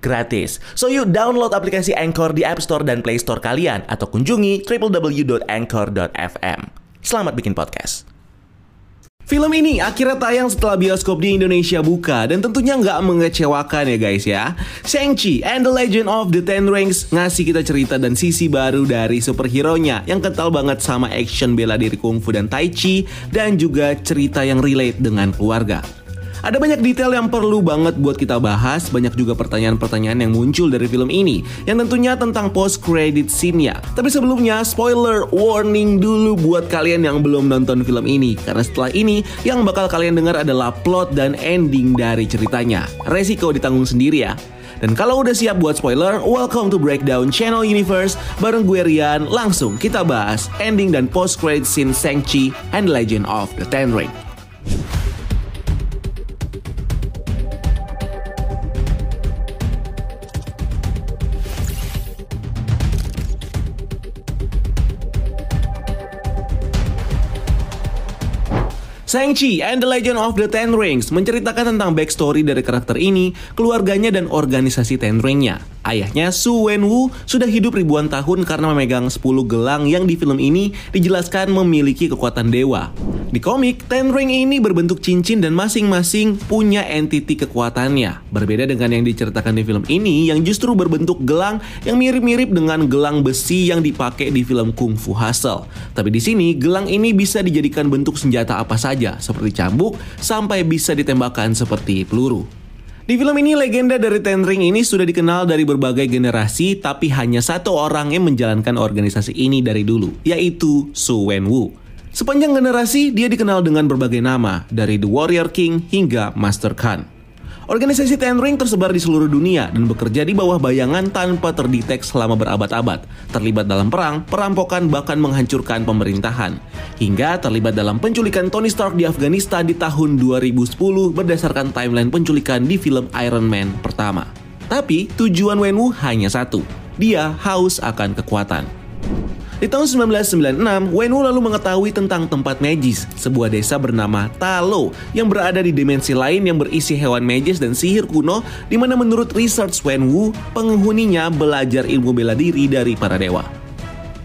gratis. So you download aplikasi Anchor di App Store dan Play Store kalian atau kunjungi www.anchor.fm. Selamat bikin podcast. Film ini akhirnya tayang setelah bioskop di Indonesia buka dan tentunya nggak mengecewakan ya guys ya. Shang-Chi and the Legend of the Ten Rings ngasih kita cerita dan sisi baru dari superhero-nya yang kental banget sama action bela diri kungfu dan tai chi dan juga cerita yang relate dengan keluarga. Ada banyak detail yang perlu banget buat kita bahas, banyak juga pertanyaan-pertanyaan yang muncul dari film ini, yang tentunya tentang post credit scene-nya. Tapi sebelumnya, spoiler warning dulu buat kalian yang belum nonton film ini, karena setelah ini yang bakal kalian dengar adalah plot dan ending dari ceritanya. Resiko ditanggung sendiri ya. Dan kalau udah siap buat spoiler, welcome to Breakdown Channel Universe bareng gue Rian. Langsung kita bahas ending dan post credit scene Shang-Chi and Legend of the Ten Ring. Shang-Chi and the Legend of the Ten Rings menceritakan tentang backstory dari karakter ini, keluarganya dan organisasi Ten Ring-nya. Ayahnya Su Wenwu sudah hidup ribuan tahun karena memegang 10 gelang yang di film ini dijelaskan memiliki kekuatan dewa. Di komik, Ten Ring ini berbentuk cincin dan masing-masing punya entiti kekuatannya. Berbeda dengan yang diceritakan di film ini yang justru berbentuk gelang yang mirip-mirip dengan gelang besi yang dipakai di film Kung Fu Hustle. Tapi di sini, gelang ini bisa dijadikan bentuk senjata apa saja, seperti cambuk, sampai bisa ditembakkan seperti peluru. Di film ini legenda dari Ten Ring ini sudah dikenal dari berbagai generasi tapi hanya satu orang yang menjalankan organisasi ini dari dulu, yaitu Su Wenwu. Sepanjang generasi dia dikenal dengan berbagai nama, dari The Warrior King hingga Master Khan. Organisasi Ten Ring tersebar di seluruh dunia dan bekerja di bawah bayangan tanpa terdetek selama berabad-abad, terlibat dalam perang, perampokan, bahkan menghancurkan pemerintahan. Hingga terlibat dalam penculikan Tony Stark di Afghanistan di tahun 2010 berdasarkan timeline penculikan di film Iron Man pertama. Tapi tujuan Wenwu hanya satu, dia haus akan kekuatan. Di tahun 1996, Wenwu lalu mengetahui tentang tempat magis, sebuah desa bernama Talo yang berada di dimensi lain yang berisi hewan magis dan sihir kuno di mana menurut research Wenwu, penghuninya belajar ilmu bela diri dari para dewa.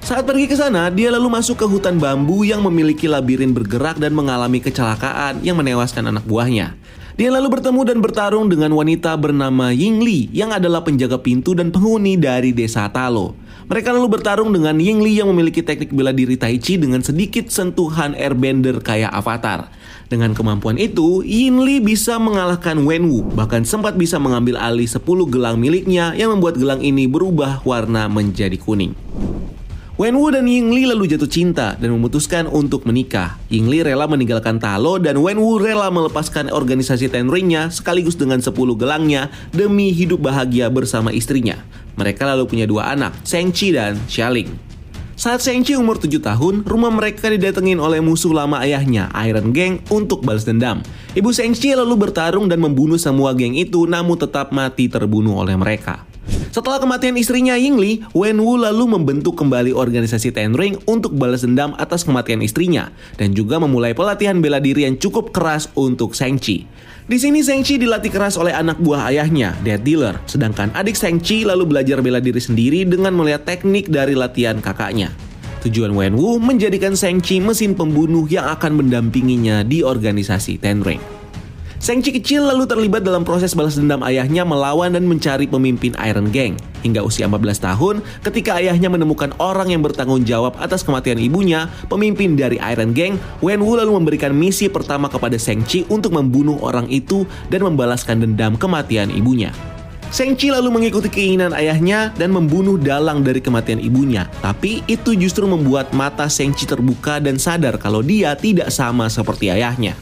Saat pergi ke sana, dia lalu masuk ke hutan bambu yang memiliki labirin bergerak dan mengalami kecelakaan yang menewaskan anak buahnya. Dia lalu bertemu dan bertarung dengan wanita bernama Yingli yang adalah penjaga pintu dan penghuni dari desa Talo. Mereka lalu bertarung dengan Yingli yang memiliki teknik bela diri Tai Chi dengan sedikit sentuhan airbender kayak Avatar. Dengan kemampuan itu, Yingli bisa mengalahkan Wenwu, bahkan sempat bisa mengambil alih 10 gelang miliknya yang membuat gelang ini berubah warna menjadi kuning. Wenwu dan Yingli lalu jatuh cinta dan memutuskan untuk menikah. Yingli rela meninggalkan Talo dan Wenwu rela melepaskan organisasi Ten Ring-nya sekaligus dengan 10 gelangnya demi hidup bahagia bersama istrinya. Mereka lalu punya dua anak, Shang-Chi dan Xialing. Saat Shang-Chi umur 7 tahun, rumah mereka didatengin oleh musuh lama ayahnya, Iron Gang, untuk balas dendam. Ibu Shang-Chi lalu bertarung dan membunuh semua geng itu namun tetap mati terbunuh oleh mereka. Setelah kematian istrinya Yingli, Wenwu lalu membentuk kembali organisasi Ten Ring untuk balas dendam atas kematian istrinya dan juga memulai pelatihan bela diri yang cukup keras untuk Shang-Chi. Di sini Shang-Chi dilatih keras oleh anak buah ayahnya, Dead Dealer, sedangkan adik Shang-Chi lalu belajar bela diri sendiri dengan melihat teknik dari latihan kakaknya. Tujuan Wenwu menjadikan Shang-Chi mesin pembunuh yang akan mendampinginya di organisasi Ten Ring. Shang-Chi kecil lalu terlibat dalam proses balas dendam ayahnya melawan dan mencari pemimpin Iron Gang. Hingga usia 14 tahun, ketika ayahnya menemukan orang yang bertanggung jawab atas kematian ibunya, pemimpin dari Iron Gang, Wenwu lalu memberikan misi pertama kepada Shang-Chi untuk membunuh orang itu dan membalaskan dendam kematian ibunya. Shang-Chi lalu mengikuti keinginan ayahnya dan membunuh dalang dari kematian ibunya. Tapi itu justru membuat mata Shang-Chi terbuka dan sadar kalau dia tidak sama seperti ayahnya.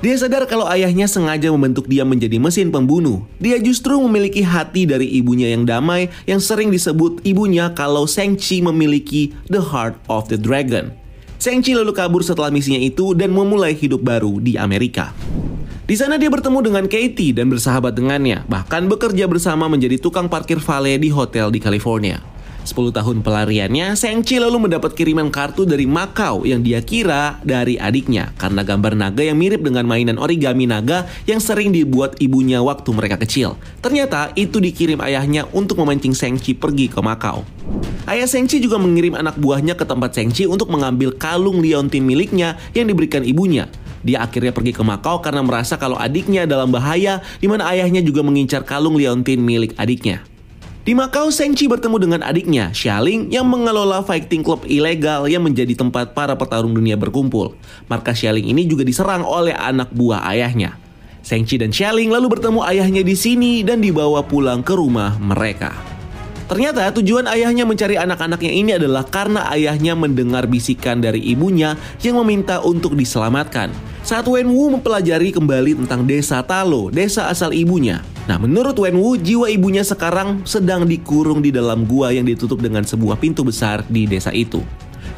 Dia sadar kalau ayahnya sengaja membentuk dia menjadi mesin pembunuh. Dia justru memiliki hati dari ibunya yang damai yang sering disebut ibunya kalau Shang-Chi memiliki the heart of the dragon. Shang-Chi lalu kabur setelah misinya itu dan memulai hidup baru di Amerika. Di sana dia bertemu dengan Katie dan bersahabat dengannya, bahkan bekerja bersama menjadi tukang parkir valet di hotel di California. 10 tahun pelariannya, Shang-Chi lalu mendapat kiriman kartu dari Macau yang dia kira dari adiknya karena gambar naga yang mirip dengan mainan origami naga yang sering dibuat ibunya waktu mereka kecil. Ternyata itu dikirim ayahnya untuk memancing Shang-Chi pergi ke Macau. Ayah Shang-Chi juga mengirim anak buahnya ke tempat Shang-Chi untuk mengambil kalung liontin miliknya yang diberikan ibunya. Dia akhirnya pergi ke Macau karena merasa kalau adiknya dalam bahaya, di mana ayahnya juga mengincar kalung liontin milik adiknya. Di Macau, Shang-Chi bertemu dengan adiknya, Xialing, yang mengelola fighting club ilegal yang menjadi tempat para petarung dunia berkumpul. Markas Xialing ini juga diserang oleh anak buah ayahnya. Shang-Chi dan Xialing lalu bertemu ayahnya di sini dan dibawa pulang ke rumah mereka. Ternyata tujuan ayahnya mencari anak-anaknya ini adalah karena ayahnya mendengar bisikan dari ibunya yang meminta untuk diselamatkan. Saat Wenwu mempelajari kembali tentang desa Talo, desa asal ibunya, Nah, menurut Wenwu, jiwa ibunya sekarang sedang dikurung di dalam gua yang ditutup dengan sebuah pintu besar di desa itu.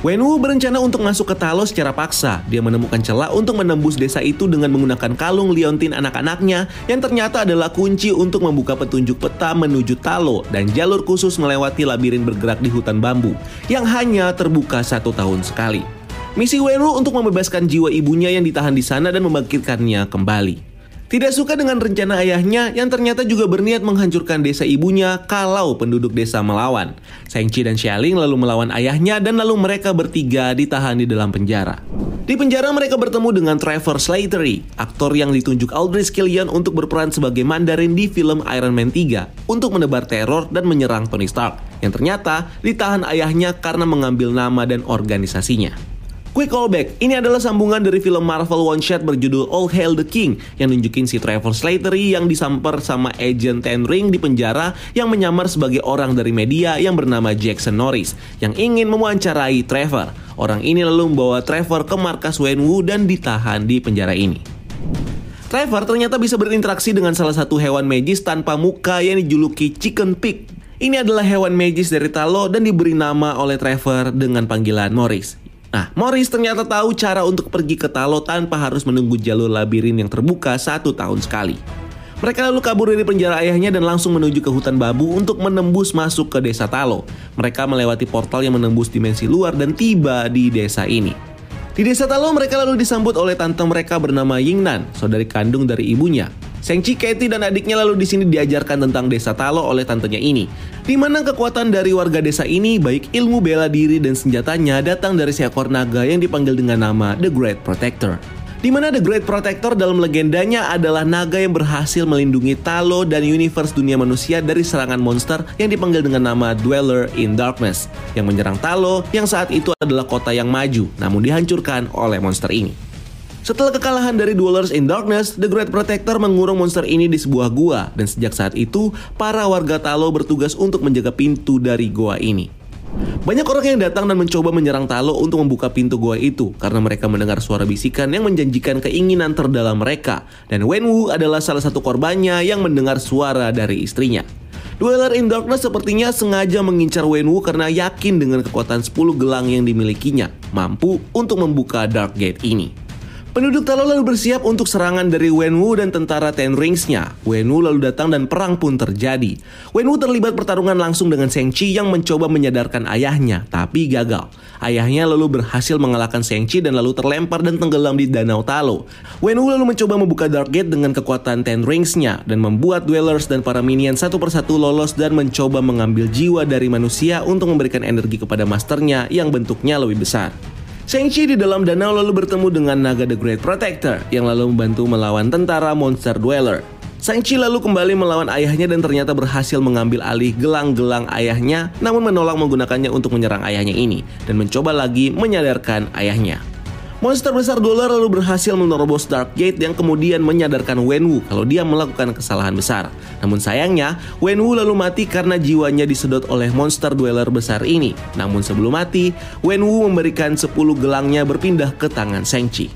Wenwu berencana untuk masuk ke Talo secara paksa. Dia menemukan celah untuk menembus desa itu dengan menggunakan kalung liontin anak-anaknya yang ternyata adalah kunci untuk membuka petunjuk peta menuju Talo dan jalur khusus melewati labirin bergerak di hutan bambu yang hanya terbuka satu tahun sekali. Misi Wenwu untuk membebaskan jiwa ibunya yang ditahan di sana dan membangkitkannya kembali. Tidak suka dengan rencana ayahnya yang ternyata juga berniat menghancurkan desa ibunya kalau penduduk desa melawan. Shang-Chi dan Xialing lalu melawan ayahnya dan lalu mereka bertiga ditahan di dalam penjara. Di penjara mereka bertemu dengan Trevor Slattery, aktor yang ditunjuk Aldrich Killian untuk berperan sebagai Mandarin di film Iron Man 3 untuk menebar teror dan menyerang Tony Stark yang ternyata ditahan ayahnya karena mengambil nama dan organisasinya. Quick callback, ini adalah sambungan dari film Marvel One Shot berjudul All Hail the King yang nunjukin si Trevor Slattery yang disamper sama agent Ten Ring di penjara yang menyamar sebagai orang dari media yang bernama Jackson Norris yang ingin mewawancarai Trevor. Orang ini lalu membawa Trevor ke markas Wenwu dan ditahan di penjara ini. Trevor ternyata bisa berinteraksi dengan salah satu hewan magis tanpa muka yang dijuluki Chicken Pig. Ini adalah hewan magis dari Talo dan diberi nama oleh Trevor dengan panggilan Morris. Nah, Morris ternyata tahu cara untuk pergi ke Talo tanpa harus menunggu jalur labirin yang terbuka satu tahun sekali. Mereka lalu kabur dari penjara ayahnya dan langsung menuju ke hutan babu untuk menembus masuk ke desa Talo. Mereka melewati portal yang menembus dimensi luar dan tiba di desa ini. Di desa Talo mereka lalu disambut oleh tante mereka bernama Yingnan, saudari kandung dari ibunya. Sengchi, Katie, dan adiknya lalu di sini diajarkan tentang desa Talo oleh tantenya ini. Di mana kekuatan dari warga desa ini, baik ilmu bela diri dan senjatanya datang dari seekor naga yang dipanggil dengan nama The Great Protector. Di mana The Great Protector dalam legendanya adalah naga yang berhasil melindungi Talo dan universe dunia manusia dari serangan monster yang dipanggil dengan nama Dweller in Darkness yang menyerang Talo yang saat itu adalah kota yang maju namun dihancurkan oleh monster ini. Setelah kekalahan dari Dwellers in Darkness, The Great Protector mengurung monster ini di sebuah gua dan sejak saat itu, para warga Talo bertugas untuk menjaga pintu dari gua ini. Banyak orang yang datang dan mencoba menyerang Talo untuk membuka pintu gua itu karena mereka mendengar suara bisikan yang menjanjikan keinginan terdalam mereka dan Wenwu adalah salah satu korbannya yang mendengar suara dari istrinya. Dweller in Darkness sepertinya sengaja mengincar Wenwu karena yakin dengan kekuatan 10 gelang yang dimilikinya mampu untuk membuka Dark Gate ini. Penduduk Talo lalu bersiap untuk serangan dari Wenwu dan tentara Ten Rings-nya. Wenwu lalu datang dan perang pun terjadi. Wenwu terlibat pertarungan langsung dengan Shang Chi yang mencoba menyadarkan ayahnya, tapi gagal. Ayahnya lalu berhasil mengalahkan Shang Chi dan lalu terlempar dan tenggelam di Danau Talo. Wenwu lalu mencoba membuka Dark Gate dengan kekuatan Ten Rings-nya dan membuat Dwellers dan para minion satu persatu lolos dan mencoba mengambil jiwa dari manusia untuk memberikan energi kepada masternya yang bentuknya lebih besar. Shang-Chi di dalam danau lalu bertemu dengan naga The Great Protector yang lalu membantu melawan tentara Monster Dweller. Shang-Chi lalu kembali melawan ayahnya dan ternyata berhasil mengambil alih gelang-gelang ayahnya namun menolak menggunakannya untuk menyerang ayahnya ini dan mencoba lagi menyadarkan ayahnya. Monster besar dolar lalu berhasil menerobos Dark Gate yang kemudian menyadarkan Wenwu kalau dia melakukan kesalahan besar. Namun sayangnya, Wenwu lalu mati karena jiwanya disedot oleh monster dweller besar ini. Namun sebelum mati, Wenwu memberikan 10 gelangnya berpindah ke tangan Shang-Chi.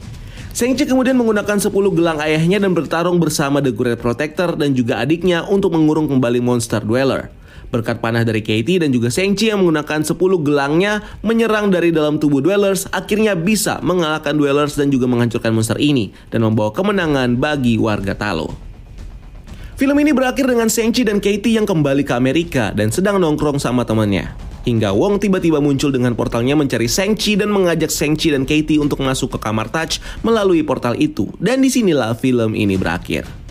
Shang-Chi kemudian menggunakan 10 gelang ayahnya dan bertarung bersama The Great Protector dan juga adiknya untuk mengurung kembali Monster Dweller. Berkat panah dari Katie dan juga Shang-Chi yang menggunakan 10 gelangnya menyerang dari dalam tubuh Dwellers akhirnya bisa mengalahkan Dwellers dan juga menghancurkan monster ini dan membawa kemenangan bagi warga Talo. Film ini berakhir dengan Shang-Chi dan Katie yang kembali ke Amerika dan sedang nongkrong sama temannya. Hingga Wong tiba-tiba muncul dengan portalnya mencari Shang-Chi dan mengajak Shang-Chi dan Katie untuk masuk ke kamar Touch melalui portal itu. Dan di sinilah film ini berakhir.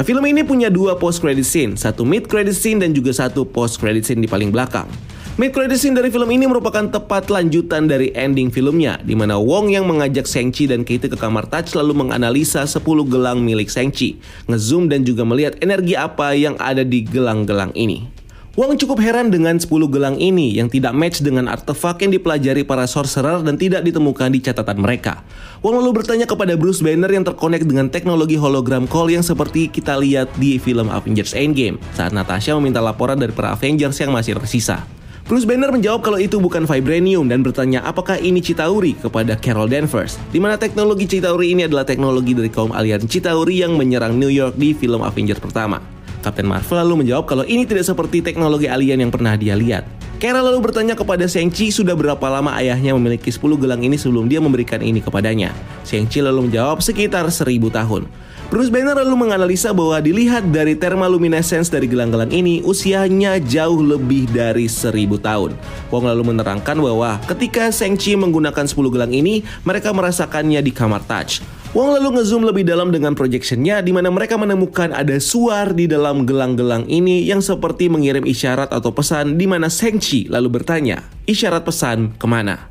Nah, film ini punya dua post credit scene, satu mid credit scene dan juga satu post credit scene di paling belakang. Mid credit scene dari film ini merupakan tepat lanjutan dari ending filmnya, di mana Wong yang mengajak Shang-Chi dan Katie ke kamar Touch lalu menganalisa 10 gelang milik Shang-Chi, ngezoom dan juga melihat energi apa yang ada di gelang-gelang ini. Wong cukup heran dengan 10 gelang ini yang tidak match dengan artefak yang dipelajari para sorcerer dan tidak ditemukan di catatan mereka. Wong lalu bertanya kepada Bruce Banner yang terkonek dengan teknologi hologram call yang seperti kita lihat di film Avengers Endgame saat Natasha meminta laporan dari para Avengers yang masih tersisa. Bruce Banner menjawab kalau itu bukan vibranium dan bertanya apakah ini Chitauri kepada Carol Danvers, di mana teknologi Chitauri ini adalah teknologi dari kaum alien Chitauri yang menyerang New York di film Avengers pertama. Kapten Marvel lalu menjawab kalau ini tidak seperti teknologi alien yang pernah dia lihat. Kara lalu bertanya kepada Shang-Chi sudah berapa lama ayahnya memiliki 10 gelang ini sebelum dia memberikan ini kepadanya. Shang-Chi lalu menjawab sekitar 1000 tahun. Bruce Banner lalu menganalisa bahwa dilihat dari thermaluminescence dari gelang-gelang ini usianya jauh lebih dari 1000 tahun. Wong lalu menerangkan bahwa ketika Shang-Chi menggunakan 10 gelang ini, mereka merasakannya di kamar touch. Wong lalu ngezoom lebih dalam dengan projectionnya di mana mereka menemukan ada suar di dalam gelang-gelang ini yang seperti mengirim isyarat atau pesan di mana Shang-Chi lalu bertanya, isyarat pesan ke mana?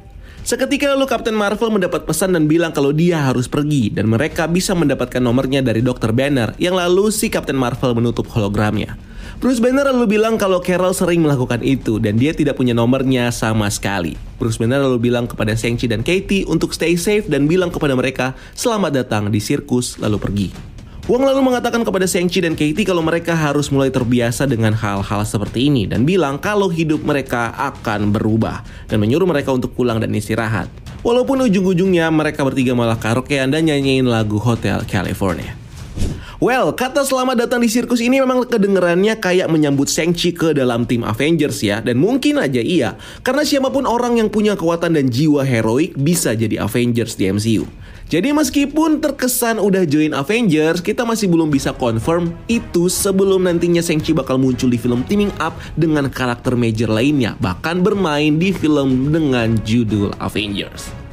Seketika lalu Captain Marvel mendapat pesan dan bilang kalau dia harus pergi dan mereka bisa mendapatkan nomornya dari Dr. Banner yang lalu si Captain Marvel menutup hologramnya. Bruce Banner lalu bilang kalau Carol sering melakukan itu dan dia tidak punya nomornya sama sekali. Bruce Banner lalu bilang kepada Shang-Chi dan Katie untuk stay safe dan bilang kepada mereka selamat datang di sirkus lalu pergi. Wong lalu mengatakan kepada Shang-Chi dan Katie kalau mereka harus mulai terbiasa dengan hal-hal seperti ini dan bilang kalau hidup mereka akan berubah dan menyuruh mereka untuk pulang dan istirahat. Walaupun ujung-ujungnya mereka bertiga malah karaokean dan nyanyiin lagu Hotel California. Well, kata selamat datang di sirkus ini memang kedengerannya kayak menyambut Shang-Chi ke dalam tim Avengers ya. Dan mungkin aja iya, karena siapa pun orang yang punya kekuatan dan jiwa heroik bisa jadi Avengers di MCU. Jadi meskipun terkesan udah join Avengers, kita masih belum bisa confirm itu sebelum nantinya Shang-Chi bakal muncul di film teaming up dengan karakter major lainnya, bahkan bermain di film dengan judul Avengers.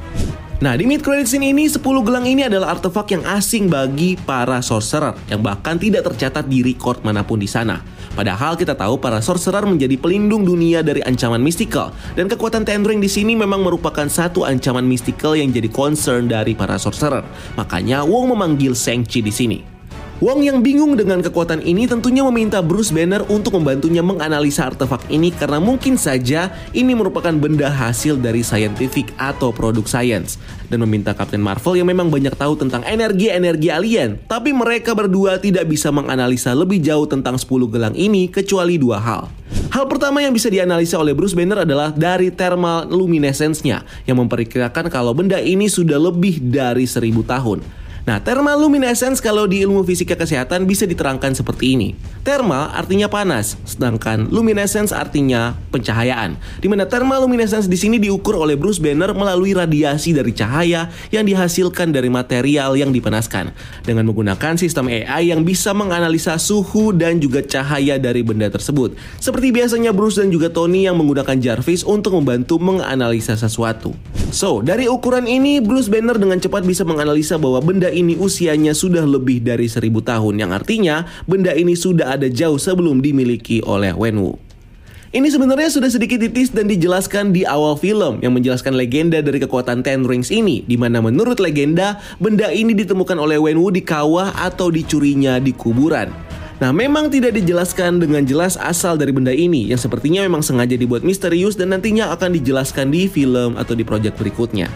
Nah, di mid credit scene ini 10 gelang ini adalah artefak yang asing bagi para sorcerer yang bahkan tidak tercatat di record mana pun di sana. Padahal kita tahu para sorcerer menjadi pelindung dunia dari ancaman mistikal dan kekuatan Ten Ring di sini memang merupakan satu ancaman mistikal yang jadi concern dari para sorcerer. Makanya Wong memanggil Shang-Chi di sini. Wong yang bingung dengan kekuatan ini tentunya meminta Bruce Banner untuk membantunya menganalisa artefak ini karena mungkin saja ini merupakan benda hasil dari scientific atau produk science dan meminta Captain Marvel yang memang banyak tahu tentang energi-energi alien tapi mereka berdua tidak bisa menganalisa lebih jauh tentang 10 gelang ini kecuali dua hal. Hal pertama yang bisa dianalisa oleh Bruce Banner adalah dari thermal luminescence-nya yang memperkirakan kalau benda ini sudah lebih dari 1000 tahun. Nah, thermal luminescence kalau di ilmu fisika kesehatan bisa diterangkan seperti ini. Thermal artinya panas, sedangkan luminescence artinya pencahayaan. Di mana thermal luminescence di sini diukur oleh Bruce Banner melalui radiasi dari cahaya yang dihasilkan dari material yang dipanaskan dengan menggunakan sistem AI yang bisa menganalisa suhu dan juga cahaya dari benda tersebut. Seperti biasanya Bruce dan juga Tony yang menggunakan Jarvis untuk membantu menganalisa sesuatu. So, dari ukuran ini Bruce Banner dengan cepat bisa menganalisa bahwa benda ini usianya sudah lebih dari seribu tahun yang artinya benda ini sudah ada jauh sebelum dimiliki oleh Wenwu. Ini sebenarnya sudah sedikit titis dan dijelaskan di awal film yang menjelaskan legenda dari kekuatan Ten Rings ini di mana menurut legenda benda ini ditemukan oleh Wenwu di kawah atau dicurinya di kuburan. Nah, memang tidak dijelaskan dengan jelas asal dari benda ini yang sepertinya memang sengaja dibuat misterius dan nantinya akan dijelaskan di film atau di project berikutnya.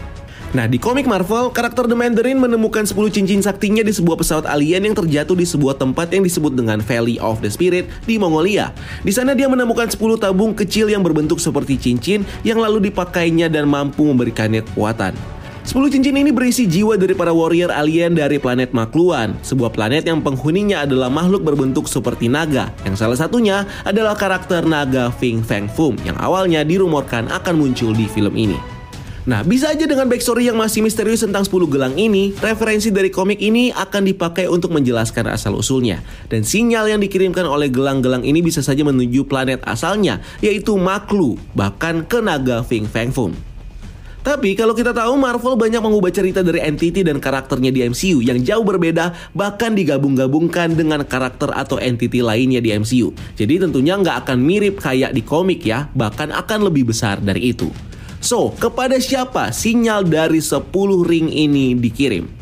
Nah, di komik Marvel, karakter The Mandarin menemukan 10 cincin saktinya di sebuah pesawat alien yang terjatuh di sebuah tempat yang disebut dengan Valley of the Spirit di Mongolia. Di sana dia menemukan 10 tabung kecil yang berbentuk seperti cincin yang lalu dipakainya dan mampu memberikannya kekuatan. 10 cincin ini berisi jiwa dari para warrior alien dari planet Makluan, sebuah planet yang penghuninya adalah makhluk berbentuk seperti naga, yang salah satunya adalah karakter naga Fing Fang Fum yang awalnya dirumorkan akan muncul di film ini. Nah, bisa aja dengan backstory yang masih misterius tentang 10 gelang ini, referensi dari komik ini akan dipakai untuk menjelaskan asal-usulnya. Dan sinyal yang dikirimkan oleh gelang-gelang ini bisa saja menuju planet asalnya, yaitu Maklu, bahkan ke naga Fing Fang Fum. Tapi kalau kita tahu Marvel banyak mengubah cerita dari entity dan karakternya di MCU yang jauh berbeda bahkan digabung-gabungkan dengan karakter atau entity lainnya di MCU. Jadi tentunya nggak akan mirip kayak di komik ya, bahkan akan lebih besar dari itu. So, kepada siapa sinyal dari 10 ring ini dikirim?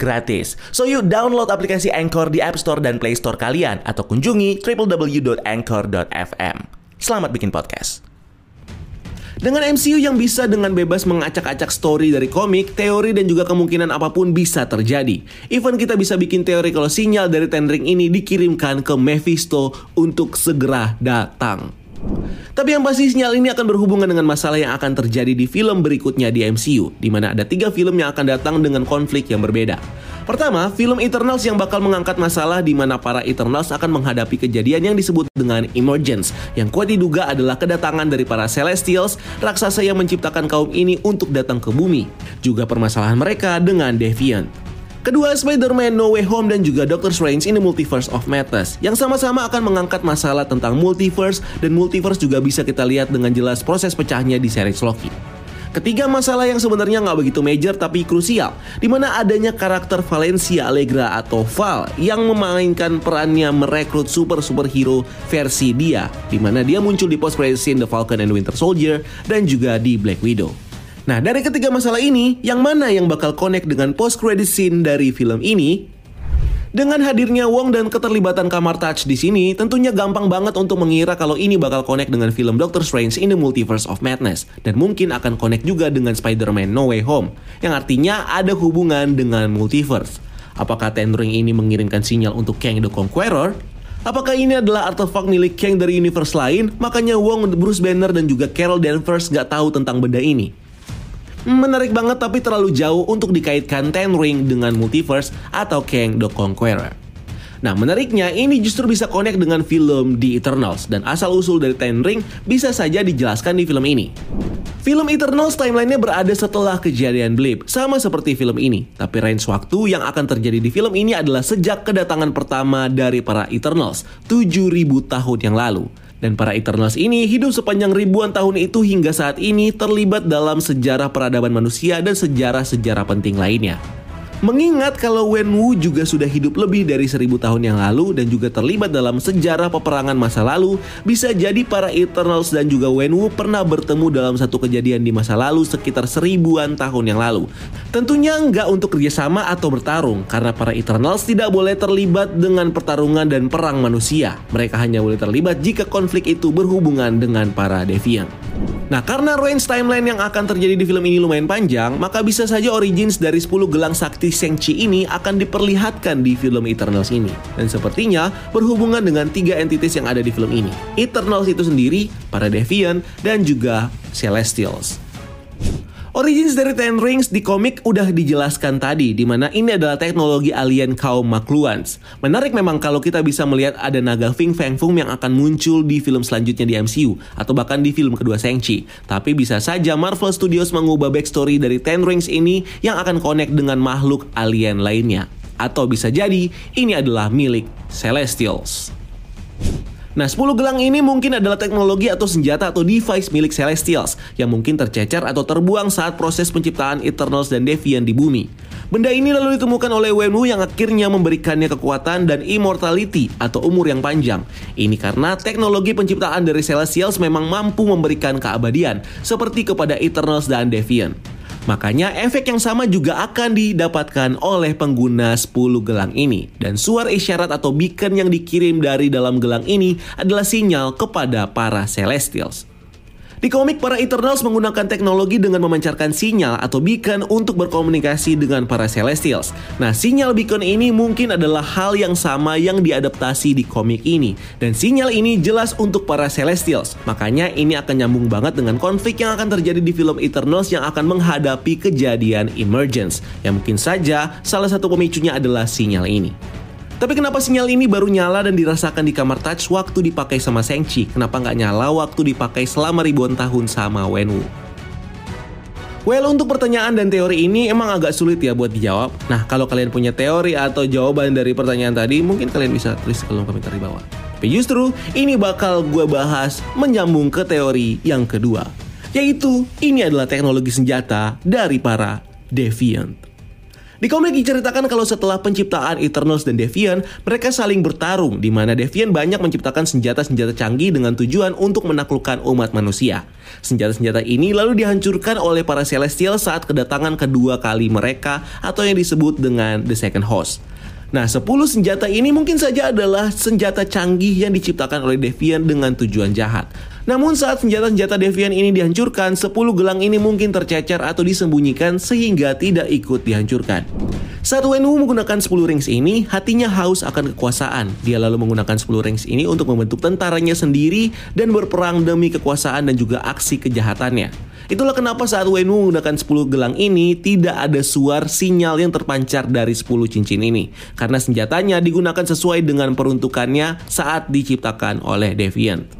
gratis. So yuk download aplikasi Anchor di App Store dan Play Store kalian atau kunjungi www.anchor.fm. Selamat bikin podcast. Dengan MCU yang bisa dengan bebas mengacak-acak story dari komik, teori dan juga kemungkinan apa pun bisa terjadi. Even kita bisa bikin teori kalau sinyal dari Ten Ring ini dikirimkan ke Mephisto untuk segera datang. Tapi yang pasti sinyal ini akan berhubungan dengan masalah yang akan terjadi di film berikutnya di MCU, di mana ada tiga film yang akan datang dengan konflik yang berbeda. Pertama, film Eternals yang bakal mengangkat masalah di mana para Eternals akan menghadapi kejadian yang disebut dengan emergence, yang kuat diduga adalah kedatangan dari para Celestials, raksasa yang menciptakan kaum ini untuk datang ke bumi. Juga permasalahan mereka dengan Deviant. Kedua, Spider-Man No Way Home dan juga Doctor Strange in the Multiverse of Madness yang sama-sama akan mengangkat masalah tentang multiverse dan multiverse juga bisa kita lihat dengan jelas proses pecahnya di series Loki. Ketiga masalah yang sebenarnya nggak begitu major tapi krusial, di mana adanya karakter Valencia Allegra atau Val yang memainkan perannya merekrut super superhero versi dia, di mana dia muncul di post credit scene The Falcon and Winter Soldier dan juga di Black Widow. Nah, dari ketiga masalah ini, yang mana yang bakal connect dengan post credit scene dari film ini? Dengan hadirnya Wong dan keterlibatan Kamar Touch di sini, tentunya gampang banget untuk mengira kalau ini bakal connect dengan film Doctor Strange in the Multiverse of Madness dan mungkin akan connect juga dengan Spider-Man No Way Home, yang artinya ada hubungan dengan multiverse. Apakah Ten Ring ini mengirimkan sinyal untuk Kang the Conqueror? Apakah ini adalah artefak milik Kang dari universe lain? Makanya Wong, Bruce Banner, dan juga Carol Danvers gak tahu tentang benda ini. Menarik banget tapi terlalu jauh untuk dikaitkan Ten Ring dengan multiverse atau Kang the Conqueror. Nah menariknya ini justru bisa connect dengan film The Eternals dan asal-usul dari Ten Ring bisa saja dijelaskan di film ini. Film Eternals timelinenya berada setelah kejadian Blip, sama seperti film ini. Tapi range waktu yang akan terjadi di film ini adalah sejak kedatangan pertama dari para Eternals, 7000 tahun yang lalu. Dan para Eternals ini hidup sepanjang ribuan tahun itu hingga saat ini terlibat dalam sejarah peradaban manusia dan sejarah-sejarah penting lainnya. Mengingat kalau Wenwu juga sudah hidup lebih dari seribu tahun yang lalu dan juga terlibat dalam sejarah peperangan masa lalu, bisa jadi para Eternals dan juga Wenwu pernah bertemu dalam satu kejadian di masa lalu sekitar seribuan tahun yang lalu. Tentunya nggak untuk kerjasama atau bertarung, karena para Eternals tidak boleh terlibat dengan pertarungan dan perang manusia. Mereka hanya boleh terlibat jika konflik itu berhubungan dengan para Deviant. Nah, karena range timeline yang akan terjadi di film ini lumayan panjang, maka bisa saja origins dari 10 gelang sakti Shang-Chi ini akan diperlihatkan di film Eternals ini. Dan sepertinya berhubungan dengan tiga entitas yang ada di film ini. Eternals itu sendiri, para Deviant, dan juga Celestials. Origins dari Ten Rings di komik udah dijelaskan tadi, di mana ini adalah teknologi alien kaum Makluans. Menarik memang kalau kita bisa melihat ada naga Fing Fang Fung yang akan muncul di film selanjutnya di MCU, atau bahkan di film kedua Shang-Chi. Tapi bisa saja Marvel Studios mengubah backstory dari Ten Rings ini yang akan connect dengan makhluk alien lainnya. Atau bisa jadi ini adalah milik Celestials. Nah, 10 gelang ini mungkin adalah teknologi atau senjata atau device milik Celestials yang mungkin tercecer atau terbuang saat proses penciptaan Eternals dan Deviant di bumi. Benda ini lalu ditemukan oleh Wenwu yang akhirnya memberikannya kekuatan dan immortality atau umur yang panjang. Ini karena teknologi penciptaan dari Celestials memang mampu memberikan keabadian seperti kepada Eternals dan Deviant. Makanya efek yang sama juga akan didapatkan oleh pengguna 10 gelang ini. Dan suara isyarat atau beacon yang dikirim dari dalam gelang ini adalah sinyal kepada para Celestials. Di komik, para Eternals menggunakan teknologi dengan memancarkan sinyal atau beacon untuk berkomunikasi dengan para Celestials. Nah, sinyal beacon ini mungkin adalah hal yang sama yang diadaptasi di komik ini. Dan sinyal ini jelas untuk para Celestials. Makanya ini akan nyambung banget dengan konflik yang akan terjadi di film Eternals yang akan menghadapi kejadian Emergence. Yang mungkin saja salah satu pemicunya adalah sinyal ini. Tapi kenapa sinyal ini baru nyala dan dirasakan di kamar touch waktu dipakai sama Sengchi? Kenapa nggak nyala waktu dipakai selama ribuan tahun sama Wenwu? Well, untuk pertanyaan dan teori ini emang agak sulit ya buat dijawab. Nah, kalau kalian punya teori atau jawaban dari pertanyaan tadi, mungkin kalian bisa tulis kolom komentar di bawah. Tapi justru, ini bakal gue bahas menyambung ke teori yang kedua. Yaitu, ini adalah teknologi senjata dari para Deviant. Di komik diceritakan kalau setelah penciptaan Eternals dan Deviant, mereka saling bertarung di mana Deviant banyak menciptakan senjata-senjata canggih dengan tujuan untuk menaklukkan umat manusia. Senjata-senjata ini lalu dihancurkan oleh para Celestial saat kedatangan kedua kali mereka atau yang disebut dengan The Second Host. Nah, 10 senjata ini mungkin saja adalah senjata canggih yang diciptakan oleh Deviant dengan tujuan jahat. Namun saat senjata-senjata Deviant ini dihancurkan, 10 gelang ini mungkin tercecer atau disembunyikan sehingga tidak ikut dihancurkan. Saat Wenwu menggunakan 10 rings ini, hatinya haus akan kekuasaan. Dia lalu menggunakan 10 rings ini untuk membentuk tentaranya sendiri dan berperang demi kekuasaan dan juga aksi kejahatannya. Itulah kenapa saat Wenwu menggunakan 10 gelang ini tidak ada suar sinyal yang terpancar dari 10 cincin ini. Karena senjatanya digunakan sesuai dengan peruntukannya saat diciptakan oleh Deviant.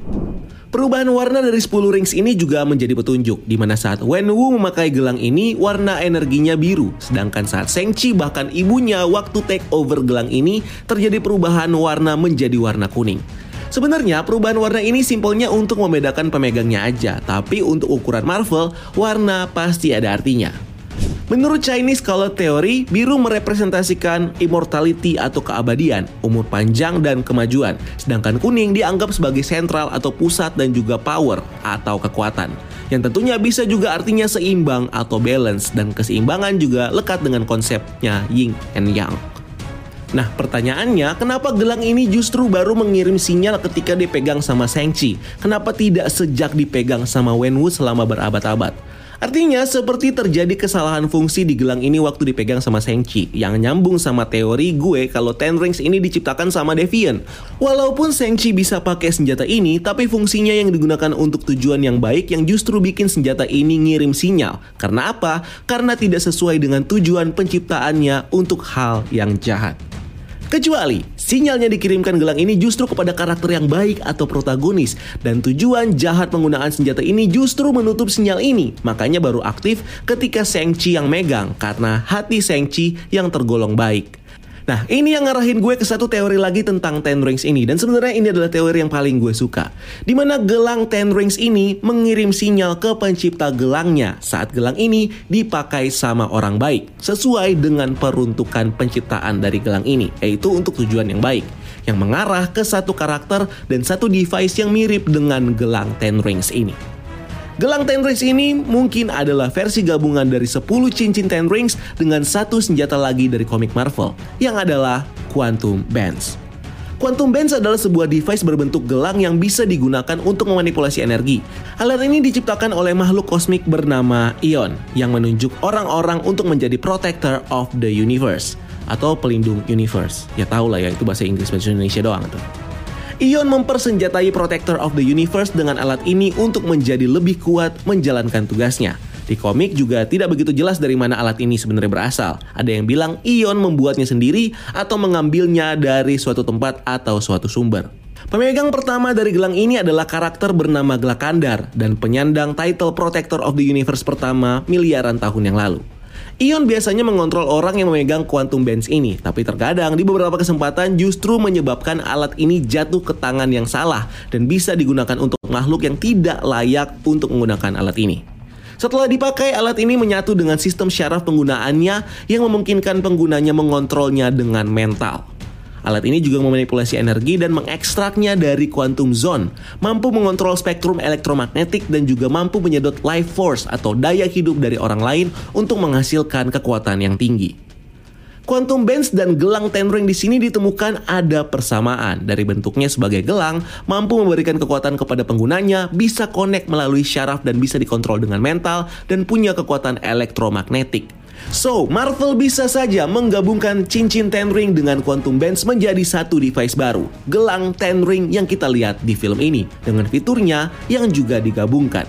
Perubahan warna dari 10 rings ini juga menjadi petunjuk di mana saat Wenwu memakai gelang ini warna energinya biru sedangkan saat Sengchi bahkan ibunya waktu take over gelang ini terjadi perubahan warna menjadi warna kuning. Sebenarnya perubahan warna ini simpelnya untuk membedakan pemegangnya aja, tapi untuk ukuran Marvel, warna pasti ada artinya. Menurut Chinese Color Theory, biru merepresentasikan immortality atau keabadian, umur panjang dan kemajuan, sedangkan kuning dianggap sebagai sentral atau pusat dan juga power atau kekuatan. Yang tentunya bisa juga artinya seimbang atau balance dan keseimbangan juga lekat dengan konsepnya yin and yang. Nah pertanyaannya, kenapa gelang ini justru baru mengirim sinyal ketika dipegang sama Sengchi? Kenapa tidak sejak dipegang sama Wenwu selama berabad-abad? Artinya seperti terjadi kesalahan fungsi di gelang ini waktu dipegang sama Sengchi yang nyambung sama teori gue kalau Ten Rings ini diciptakan sama Deviant. Walaupun Sengchi bisa pakai senjata ini, tapi fungsinya yang digunakan untuk tujuan yang baik yang justru bikin senjata ini ngirim sinyal. Karena apa? Karena tidak sesuai dengan tujuan penciptaannya untuk hal yang jahat. Kecuali sinyalnya dikirimkan gelang ini justru kepada karakter yang baik atau protagonis dan tujuan jahat penggunaan senjata ini justru menutup sinyal ini. Makanya baru aktif ketika Sengchi yang megang karena hati Sengchi yang tergolong baik. Nah, ini yang ngarahin gue ke satu teori lagi tentang Ten Rings ini. Dan sebenarnya ini adalah teori yang paling gue suka. Di mana gelang Ten Rings ini mengirim sinyal ke pencipta gelangnya saat gelang ini dipakai sama orang baik. Sesuai dengan peruntukan penciptaan dari gelang ini, yaitu untuk tujuan yang baik. Yang mengarah ke satu karakter dan satu device yang mirip dengan gelang Ten Rings ini. Gelang Ten Rings ini mungkin adalah versi gabungan dari 10 cincin Ten Rings dengan satu senjata lagi dari komik Marvel, yang adalah Quantum Bands. Quantum Bands adalah sebuah device berbentuk gelang yang bisa digunakan untuk memanipulasi energi. Alat ini diciptakan oleh makhluk kosmik bernama Ion, yang menunjuk orang-orang untuk menjadi protector of the universe atau pelindung universe. Ya tau lah ya itu bahasa Inggris bahasa Indonesia doang tuh. Ion mempersenjatai Protector of the Universe dengan alat ini untuk menjadi lebih kuat menjalankan tugasnya. Di komik juga tidak begitu jelas dari mana alat ini sebenarnya berasal. Ada yang bilang Ion membuatnya sendiri atau mengambilnya dari suatu tempat atau suatu sumber. Pemegang pertama dari gelang ini adalah karakter bernama Glakandar dan penyandang title Protector of the Universe pertama miliaran tahun yang lalu. Ion biasanya mengontrol orang yang memegang quantum bands ini, tapi terkadang di beberapa kesempatan justru menyebabkan alat ini jatuh ke tangan yang salah dan bisa digunakan untuk makhluk yang tidak layak untuk menggunakan alat ini. Setelah dipakai, alat ini menyatu dengan sistem syaraf penggunaannya yang memungkinkan penggunanya mengontrolnya dengan mental. Alat ini juga memanipulasi energi dan mengekstraknya dari quantum zone, mampu mengontrol spektrum elektromagnetik dan juga mampu menyedot life force atau daya hidup dari orang lain untuk menghasilkan kekuatan yang tinggi. Quantum Bands dan gelang Ten Ring di sini ditemukan ada persamaan. Dari bentuknya sebagai gelang, mampu memberikan kekuatan kepada penggunanya, bisa connect melalui syaraf dan bisa dikontrol dengan mental, dan punya kekuatan elektromagnetik. So, Marvel bisa saja menggabungkan cincin Ten Ring dengan Quantum Bands menjadi satu device baru, gelang Ten Ring yang kita lihat di film ini, dengan fiturnya yang juga digabungkan.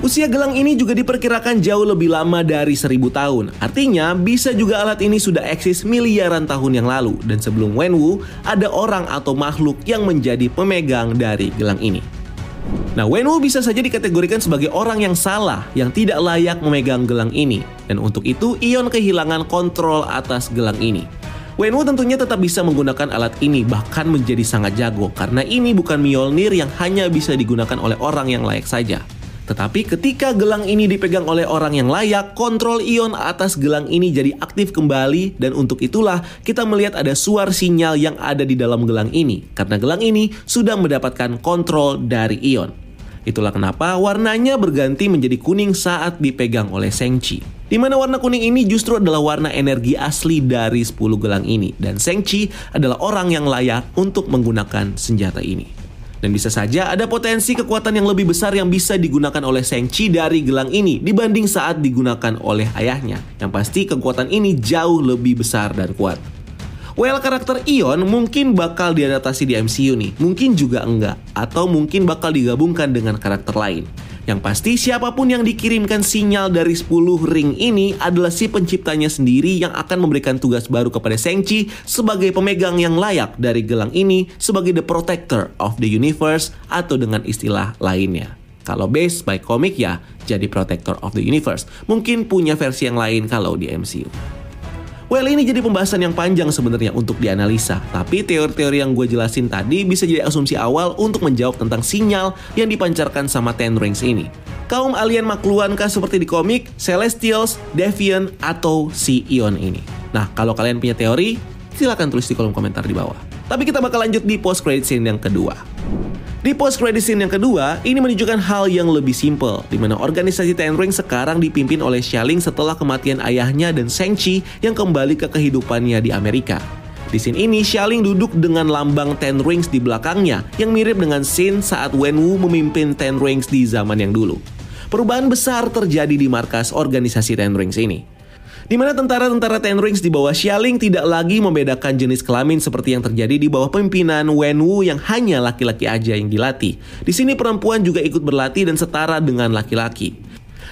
Usia gelang ini juga diperkirakan jauh lebih lama dari seribu tahun. Artinya, bisa juga alat ini sudah eksis miliaran tahun yang lalu. Dan sebelum Wenwu, ada orang atau makhluk yang menjadi pemegang dari gelang ini. Nah, Wenwu bisa saja dikategorikan sebagai orang yang salah, yang tidak layak memegang gelang ini. Dan untuk itu, Ion kehilangan kontrol atas gelang ini. Wenwu tentunya tetap bisa menggunakan alat ini, bahkan menjadi sangat jago, karena ini bukan Mjolnir yang hanya bisa digunakan oleh orang yang layak saja. Tetapi ketika gelang ini dipegang oleh orang yang layak, kontrol ion atas gelang ini jadi aktif kembali dan untuk itulah kita melihat ada suar sinyal yang ada di dalam gelang ini karena gelang ini sudah mendapatkan kontrol dari ion. Itulah kenapa warnanya berganti menjadi kuning saat dipegang oleh Sengchi. Di mana warna kuning ini justru adalah warna energi asli dari 10 gelang ini dan Sengchi adalah orang yang layak untuk menggunakan senjata ini. Dan bisa saja ada potensi kekuatan yang lebih besar yang bisa digunakan oleh Sengchi dari gelang ini dibanding saat digunakan oleh ayahnya. Yang pasti kekuatan ini jauh lebih besar dan kuat. Well, karakter Ion mungkin bakal diadaptasi di MCU nih, mungkin juga enggak, atau mungkin bakal digabungkan dengan karakter lain. Yang pasti siapa pun yang dikirimkan sinyal dari 10 ring ini adalah si penciptanya sendiri yang akan memberikan tugas baru kepada Sengchi sebagai pemegang yang layak dari gelang ini sebagai the protector of the universe atau dengan istilah lainnya. Kalau base by comic ya jadi protector of the universe. Mungkin punya versi yang lain kalau di MCU. Well ini jadi pembahasan yang panjang sebenarnya untuk dianalisa, tapi teori-teori yang gue jelasin tadi bisa jadi asumsi awal untuk menjawab tentang sinyal yang dipancarkan sama Ten Rings ini. Kaum alien makluankah seperti di komik, Celestials, Deviant, atau si Ion ini? Nah, kalau kalian punya teori, silahkan tulis di kolom komentar di bawah. Tapi kita bakal lanjut di post credit scene yang kedua. Di post credit scene yang kedua, ini menunjukkan hal yang lebih simple, di mana organisasi Ten Ring sekarang dipimpin oleh Xialing setelah kematian ayahnya dan Shang Chi yang kembali ke kehidupannya di Amerika. Di scene ini, Xialing duduk dengan lambang Ten Rings di belakangnya, yang mirip dengan scene saat Wenwu memimpin Ten Rings di zaman yang dulu. Perubahan besar terjadi di markas organisasi Ten Rings ini di mana tentara-tentara Ten Rings di bawah Xialing tidak lagi membedakan jenis kelamin seperti yang terjadi di bawah pimpinan Wen Wu yang hanya laki-laki aja yang dilatih. Di sini perempuan juga ikut berlatih dan setara dengan laki-laki.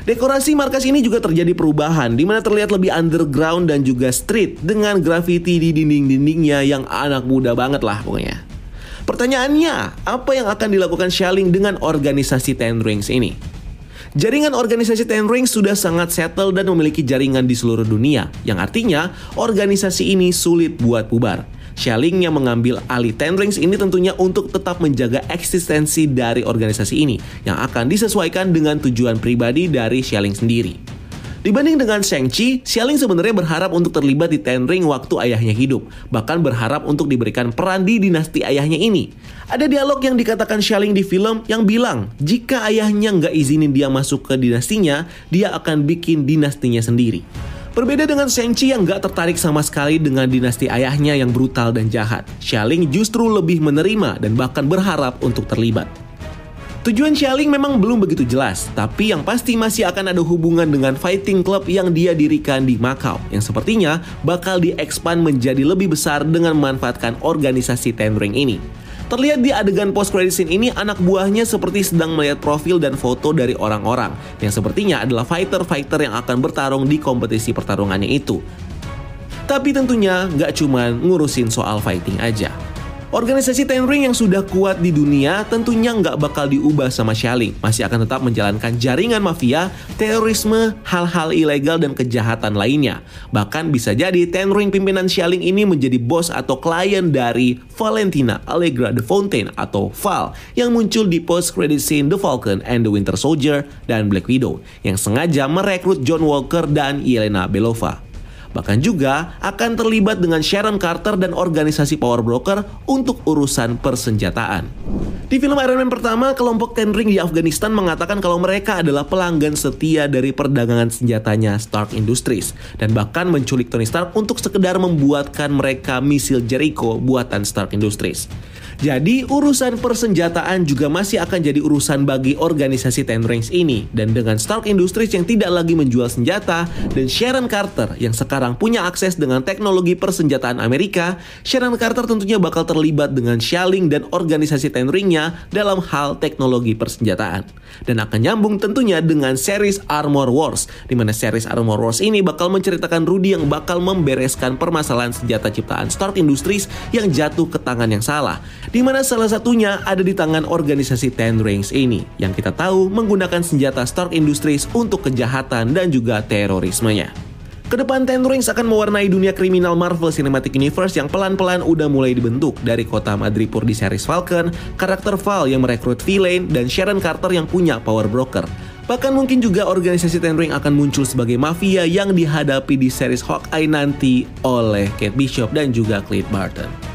Dekorasi markas ini juga terjadi perubahan di mana terlihat lebih underground dan juga street dengan graffiti di dinding-dindingnya yang anak muda banget lah pokoknya. Pertanyaannya, apa yang akan dilakukan Xialing dengan organisasi Ten Rings ini? Jaringan organisasi Ten Rings sudah sangat settle dan memiliki jaringan di seluruh dunia, yang artinya organisasi ini sulit buat bubar. Shelling yang mengambil alih Ten Rings ini tentunya untuk tetap menjaga eksistensi dari organisasi ini, yang akan disesuaikan dengan tujuan pribadi dari Shelling sendiri. Dibanding dengan Shang-Chi, Xialing sebenarnya berharap untuk terlibat di Ten Ring waktu ayahnya hidup, bahkan berharap untuk diberikan peran di dinasti ayahnya ini. Ada dialog yang dikatakan Xialing di film yang bilang, jika ayahnya nggak izinin dia masuk ke dinastinya, dia akan bikin dinastinya sendiri. Berbeda dengan Shang-Chi yang gak tertarik sama sekali dengan dinasti ayahnya yang brutal dan jahat, Xialing justru lebih menerima dan bahkan berharap untuk terlibat. Tujuan Xialing memang belum begitu jelas, tapi yang pasti masih akan ada hubungan dengan fighting club yang dia dirikan di Macau, yang sepertinya bakal diekspan menjadi lebih besar dengan memanfaatkan organisasi Ten Ring ini. Terlihat di adegan post credit scene ini anak buahnya seperti sedang melihat profil dan foto dari orang-orang yang sepertinya adalah fighter-fighter yang akan bertarung di kompetisi pertarungannya itu. Tapi tentunya nggak cuma ngurusin soal fighting aja. Organisasi Ten Ring yang sudah kuat di dunia tentunya nggak bakal diubah sama Shaling. Masih akan tetap menjalankan jaringan mafia, terorisme, hal-hal ilegal dan kejahatan lainnya. Bahkan bisa jadi Ten Ring pimpinan Shaling ini menjadi bos atau klien dari Valentina Allegra de Fontaine atau Val yang muncul di post-credit scene The Falcon and the Winter Soldier dan Black Widow yang sengaja merekrut John Walker dan Yelena Belova. Bahkan juga akan terlibat dengan Sharon Carter dan organisasi Power Broker untuk urusan persenjataan. Di film Iron Man pertama, kelompok Ten Ring di Afghanistan mengatakan kalau mereka adalah pelanggan setia dari perdagangan senjatanya Stark Industries dan bahkan menculik Tony Stark untuk sekedar membuatkan mereka misil Jericho buatan Stark Industries. Jadi urusan persenjataan juga masih akan jadi urusan bagi organisasi Ten Rings ini dan dengan Stark Industries yang tidak lagi menjual senjata dan Sharon Carter yang sekarang punya akses dengan teknologi persenjataan Amerika, Sharon Carter tentunya bakal terlibat dengan Shelling dan organisasi Ten Ringnya dalam hal teknologi persenjataan. Dan akan nyambung tentunya dengan series Armor Wars, di mana series Armor Wars ini bakal menceritakan Rudy yang bakal membereskan permasalahan senjata ciptaan Stark Industries yang jatuh ke tangan yang salah di mana salah satunya ada di tangan organisasi Ten Rings ini, yang kita tahu menggunakan senjata Stark Industries untuk kejahatan dan juga terorismenya. Ke depan Ten Rings akan mewarnai dunia kriminal Marvel Cinematic Universe yang pelan-pelan udah mulai dibentuk dari kota Madripoor di series Falcon, karakter Val yang merekrut Villain, dan Sharon Carter yang punya Power Broker. Bahkan mungkin juga organisasi Ten Ring akan muncul sebagai mafia yang dihadapi di series Hawkeye nanti oleh Kate Bishop dan juga Clint Barton.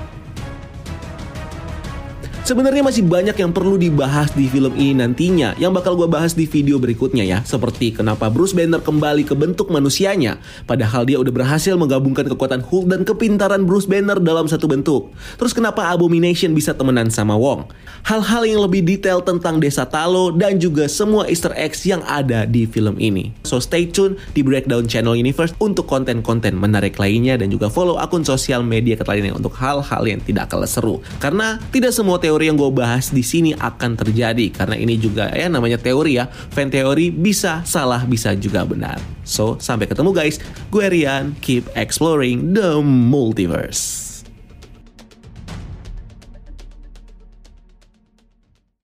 Sebenarnya masih banyak yang perlu dibahas di film ini nantinya yang bakal gue bahas di video berikutnya ya. Seperti kenapa Bruce Banner kembali ke bentuk manusianya padahal dia udah berhasil menggabungkan kekuatan Hulk dan kepintaran Bruce Banner dalam satu bentuk. Terus kenapa Abomination bisa temenan sama Wong? Hal-hal yang lebih detail tentang Desa Talo dan juga semua easter eggs yang ada di film ini. So stay tune di Breakdown Channel Universe untuk konten-konten menarik lainnya dan juga follow akun sosial media lainnya untuk hal-hal yang tidak kalah seru. Karena tidak semua teori teori yang gue bahas di sini akan terjadi karena ini juga ya namanya teori ya. Fan teori bisa salah bisa juga benar. So, sampai ketemu guys. Gue Rian, keep exploring the multiverse.